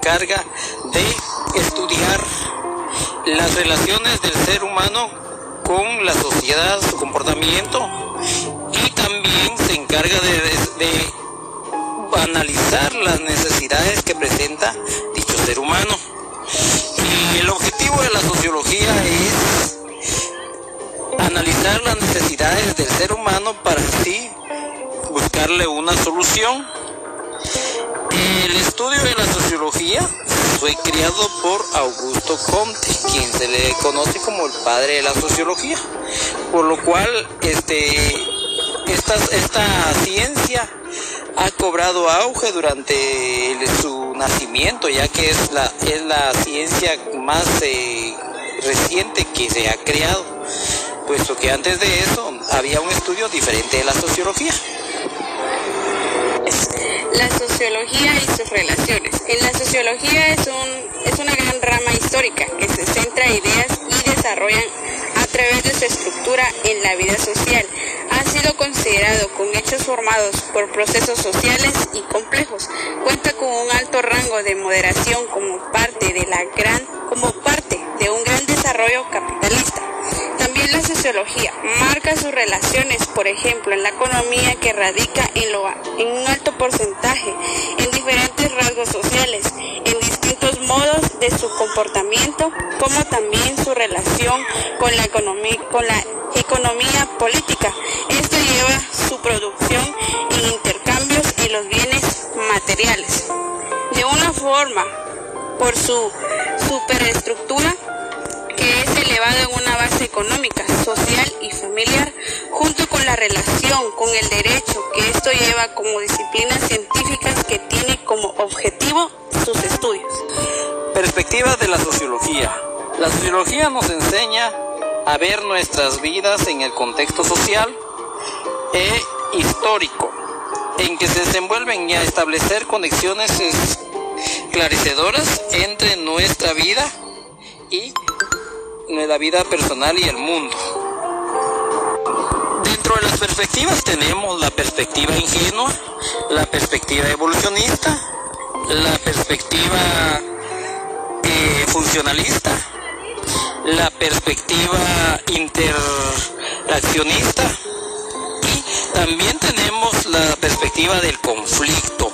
encarga de estudiar las relaciones del ser humano con la sociedad, su comportamiento y también se encarga de, de analizar las necesidades que presenta dicho ser humano. Y el objetivo de la sociología es analizar las necesidades del ser humano para así buscarle una solución. El estudio de la sociología fue creado por Augusto Comte, quien se le conoce como el padre de la sociología, por lo cual este, esta, esta ciencia ha cobrado auge durante su nacimiento, ya que es la, es la ciencia más eh, reciente que se ha creado, puesto que antes de eso había un estudio diferente de la sociología. La sociología y sus relaciones. En la sociología es, un, es una gran rama histórica que se centra en ideas y desarrollan a través de su estructura en la vida social ha sido considerado con hechos formados por procesos sociales y complejos. Cuenta con un alto rango de moderación como parte de la gran como parte de un gran desarrollo capitalista. Sociología marca sus relaciones, por ejemplo, en la economía que radica en, lo, en un alto porcentaje en diferentes rasgos sociales, en distintos modos de su comportamiento, como también su relación con la economía, con la economía política. Esto lleva su producción en intercambios en los bienes materiales. De una forma, por su superestructura, elevada en una base económica, social y familiar, junto con la relación con el derecho que esto lleva como disciplinas científicas que tiene como objetivo sus estudios. Perspectiva de la sociología. La sociología nos enseña a ver nuestras vidas en el contexto social e histórico en que se desenvuelven y a establecer conexiones esclarecedoras entre nuestra vida y la vida personal y el mundo. Dentro de las perspectivas tenemos la perspectiva ingenua, la perspectiva evolucionista, la perspectiva eh, funcionalista, la perspectiva interaccionista y también tenemos la perspectiva del conflicto.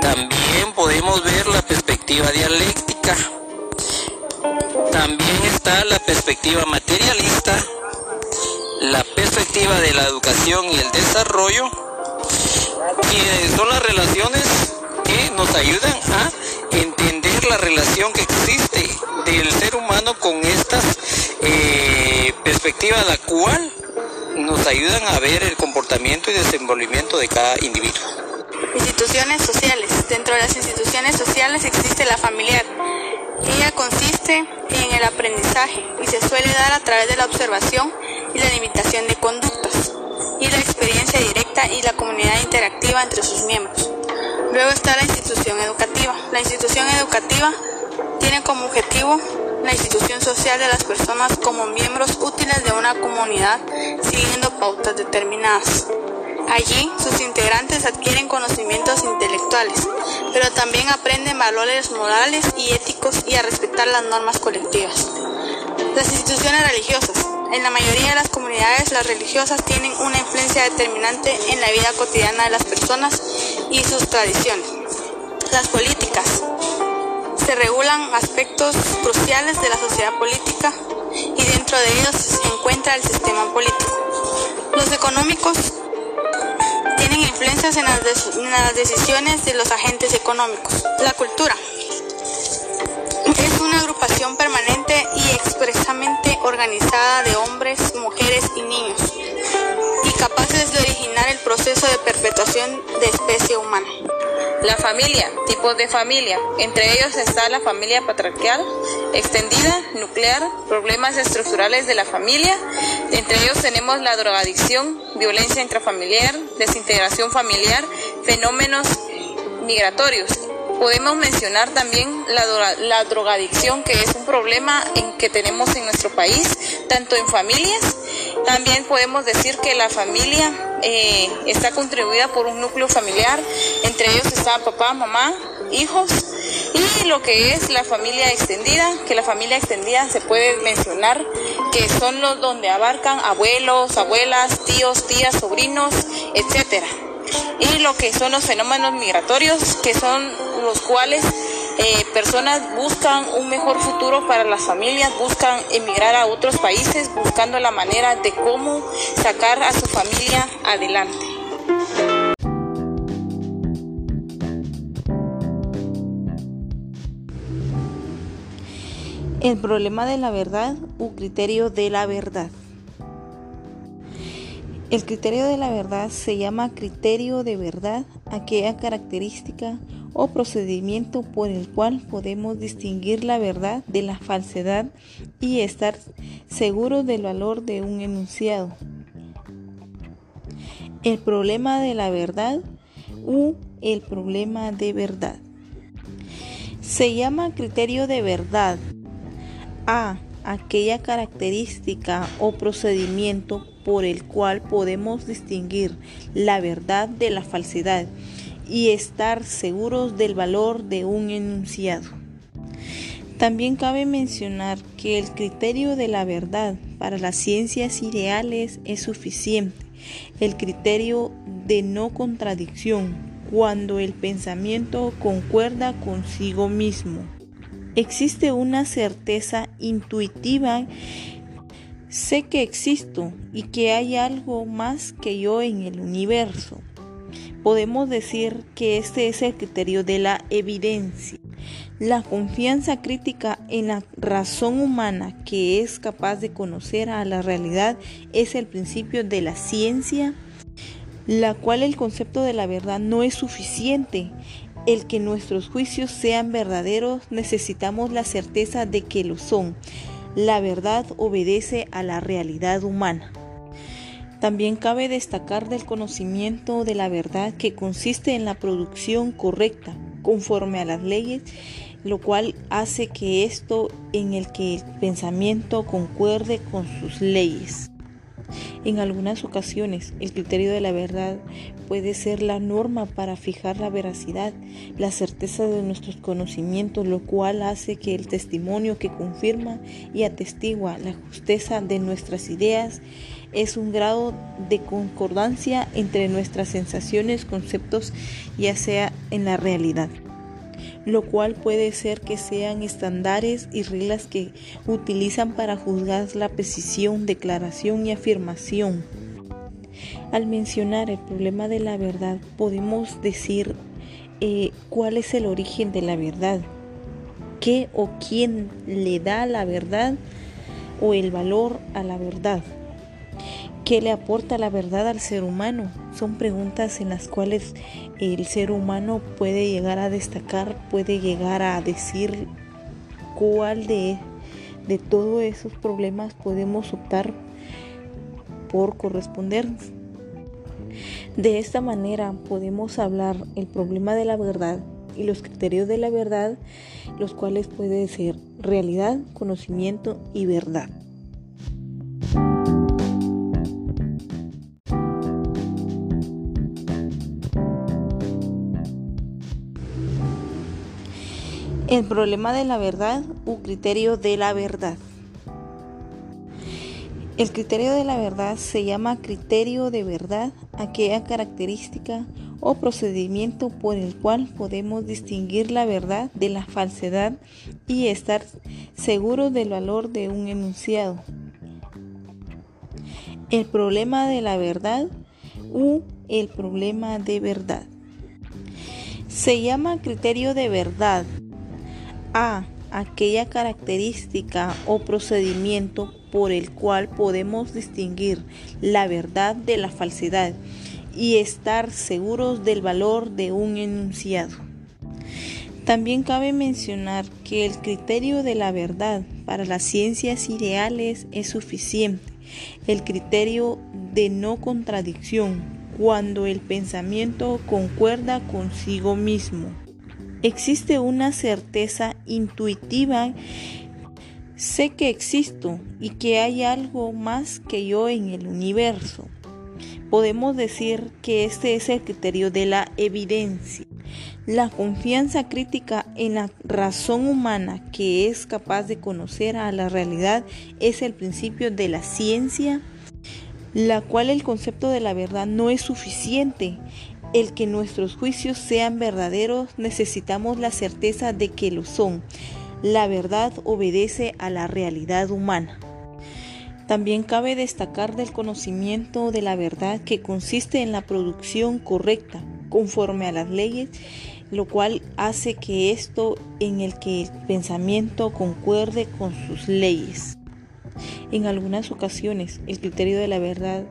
También podemos ver la perspectiva dialéctica. También está la perspectiva materialista, la perspectiva de la educación y el desarrollo, y son las relaciones que nos ayudan a entender la relación que existe del ser humano con estas eh, perspectivas, la cual nos ayudan a ver el comportamiento y desenvolvimiento de cada individuo. Instituciones sociales. Dentro de las instituciones sociales existe la familiar. Ella consiste en el aprendizaje y se suele dar a través de la observación y la limitación de conductas y la experiencia directa y la comunidad interactiva entre sus miembros. Luego está la institución educativa. La institución educativa tiene como objetivo la institución social de las personas como miembros útiles de una comunidad siguiendo pautas determinadas. Allí sus integrantes adquieren conocimientos intelectuales, pero también aprenden valores morales y éticos y a respetar las normas colectivas. Las instituciones religiosas. En la mayoría de las comunidades las religiosas tienen una influencia determinante en la vida cotidiana de las personas y sus tradiciones. Las políticas se regulan aspectos cruciales de la sociedad política y dentro de ellos se encuentra el sistema político. Los económicos tienen influencias en las, decisiones de los agentes económicos. La cultura es una agrupación permanente y expresamente organizada de hombres, mujeres y niños y capaces de originar el proceso de perpetuación de especie humana. La familia, tipos de familia. Entre ellos está la familia patriarcal, extendida, nuclear, problemas estructurales de la familia. Entre ellos tenemos la drogadicción, violencia intrafamiliar, desintegración familiar, fenómenos migratorios. Podemos mencionar también la, la drogadicción, que es un problema en que tenemos en nuestro país, tanto en familias también podemos decir que la familia eh, está contribuida por un núcleo familiar, entre ellos está papá, mamá, hijos Y lo que es la familia extendida, que la familia extendida se puede mencionar que son los donde abarcan abuelos, abuelas, tíos, tías, sobrinos, etcétera. Y lo que son los fenómenos migratorios, que son los cuales eh, personas buscan un mejor futuro para las familias, buscan emigrar a otros países, buscando la manera de cómo sacar a su familia adelante. El problema de la verdad u criterio de la verdad. El criterio de la verdad se llama criterio de verdad aquella característica o procedimiento por el cual podemos distinguir la verdad de la falsedad y estar seguros del valor de un enunciado. El problema de la verdad u el problema de verdad. Se llama criterio de verdad a aquella característica o procedimiento por el cual podemos distinguir la verdad de la falsedad y estar seguros del valor de un enunciado. También cabe mencionar que el criterio de la verdad para las ciencias ideales es suficiente, el criterio de no contradicción, cuando el pensamiento concuerda consigo mismo. Existe una certeza intuitiva Sé que existo y que hay algo más que yo en el universo. Podemos decir que este es el criterio de la evidencia. La confianza crítica en la razón humana que es capaz de conocer a la realidad es el principio de la ciencia, la cual el concepto de la verdad no es suficiente. El que nuestros juicios sean verdaderos necesitamos la certeza de que lo son. La verdad obedece a la realidad humana. También cabe destacar del conocimiento de la verdad que consiste en la producción correcta, conforme a las leyes, lo cual hace que esto en el que el pensamiento concuerde con sus leyes. En algunas ocasiones, el criterio de la verdad puede ser la norma para fijar la veracidad, la certeza de nuestros conocimientos, lo cual hace que el testimonio que confirma y atestigua la justeza de nuestras ideas es un grado de concordancia entre nuestras sensaciones, conceptos, ya sea en la realidad lo cual puede ser que sean estándares y reglas que utilizan para juzgar la precisión, declaración y afirmación. Al mencionar el problema de la verdad, podemos decir eh, cuál es el origen de la verdad, qué o quién le da la verdad o el valor a la verdad. ¿Qué le aporta la verdad al ser humano? Son preguntas en las cuales el ser humano puede llegar a destacar, puede llegar a decir cuál de, de todos esos problemas podemos optar por corresponder. De esta manera podemos hablar el problema de la verdad y los criterios de la verdad, los cuales pueden ser realidad, conocimiento y verdad. El problema de la verdad u criterio de la verdad. El criterio de la verdad se llama criterio de verdad aquella característica o procedimiento por el cual podemos distinguir la verdad de la falsedad y estar seguros del valor de un enunciado. El problema de la verdad u el problema de verdad. Se llama criterio de verdad a aquella característica o procedimiento por el cual podemos distinguir la verdad de la falsedad y estar seguros del valor de un enunciado. También cabe mencionar que el criterio de la verdad para las ciencias ideales es suficiente, el criterio de no contradicción, cuando el pensamiento concuerda consigo mismo. Existe una certeza intuitiva. Sé que existo y que hay algo más que yo en el universo. Podemos decir que este es el criterio de la evidencia. La confianza crítica en la razón humana que es capaz de conocer a la realidad es el principio de la ciencia, la cual el concepto de la verdad no es suficiente. El que nuestros juicios sean verdaderos necesitamos la certeza de que lo son. La verdad obedece a la realidad humana. También cabe destacar del conocimiento de la verdad que consiste en la producción correcta, conforme a las leyes lo cual hace que esto en el que el pensamiento concuerde con sus leyes. En algunas ocasiones, el criterio de la verdad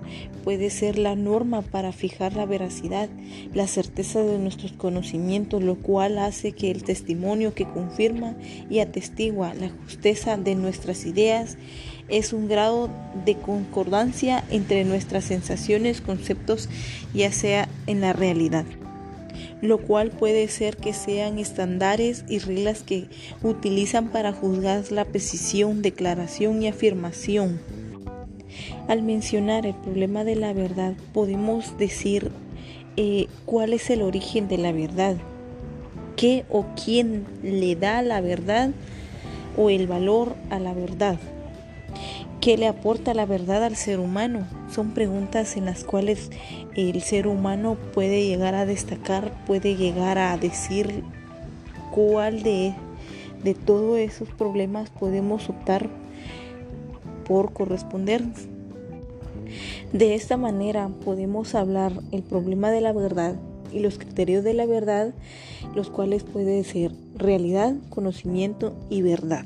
puede ser la norma para fijar la veracidad, la certeza de nuestros conocimientos, lo cual hace que el testimonio que confirma y atestigua la justeza de nuestras ideas es un grado de concordancia entre nuestras sensaciones, conceptos, ya sea en la realidad lo cual puede ser que sean estándares y reglas que utilizan para juzgar la precisión, declaración y afirmación. Al mencionar el problema de la verdad, podemos decir eh, cuál es el origen de la verdad, qué o quién le da la verdad o el valor a la verdad. ¿Qué le aporta la verdad al ser humano? Son preguntas en las cuales el ser humano puede llegar a destacar, puede llegar a decir cuál de, de todos esos problemas podemos optar por corresponder. De esta manera podemos hablar el problema de la verdad y los criterios de la verdad, los cuales pueden ser realidad, conocimiento y verdad.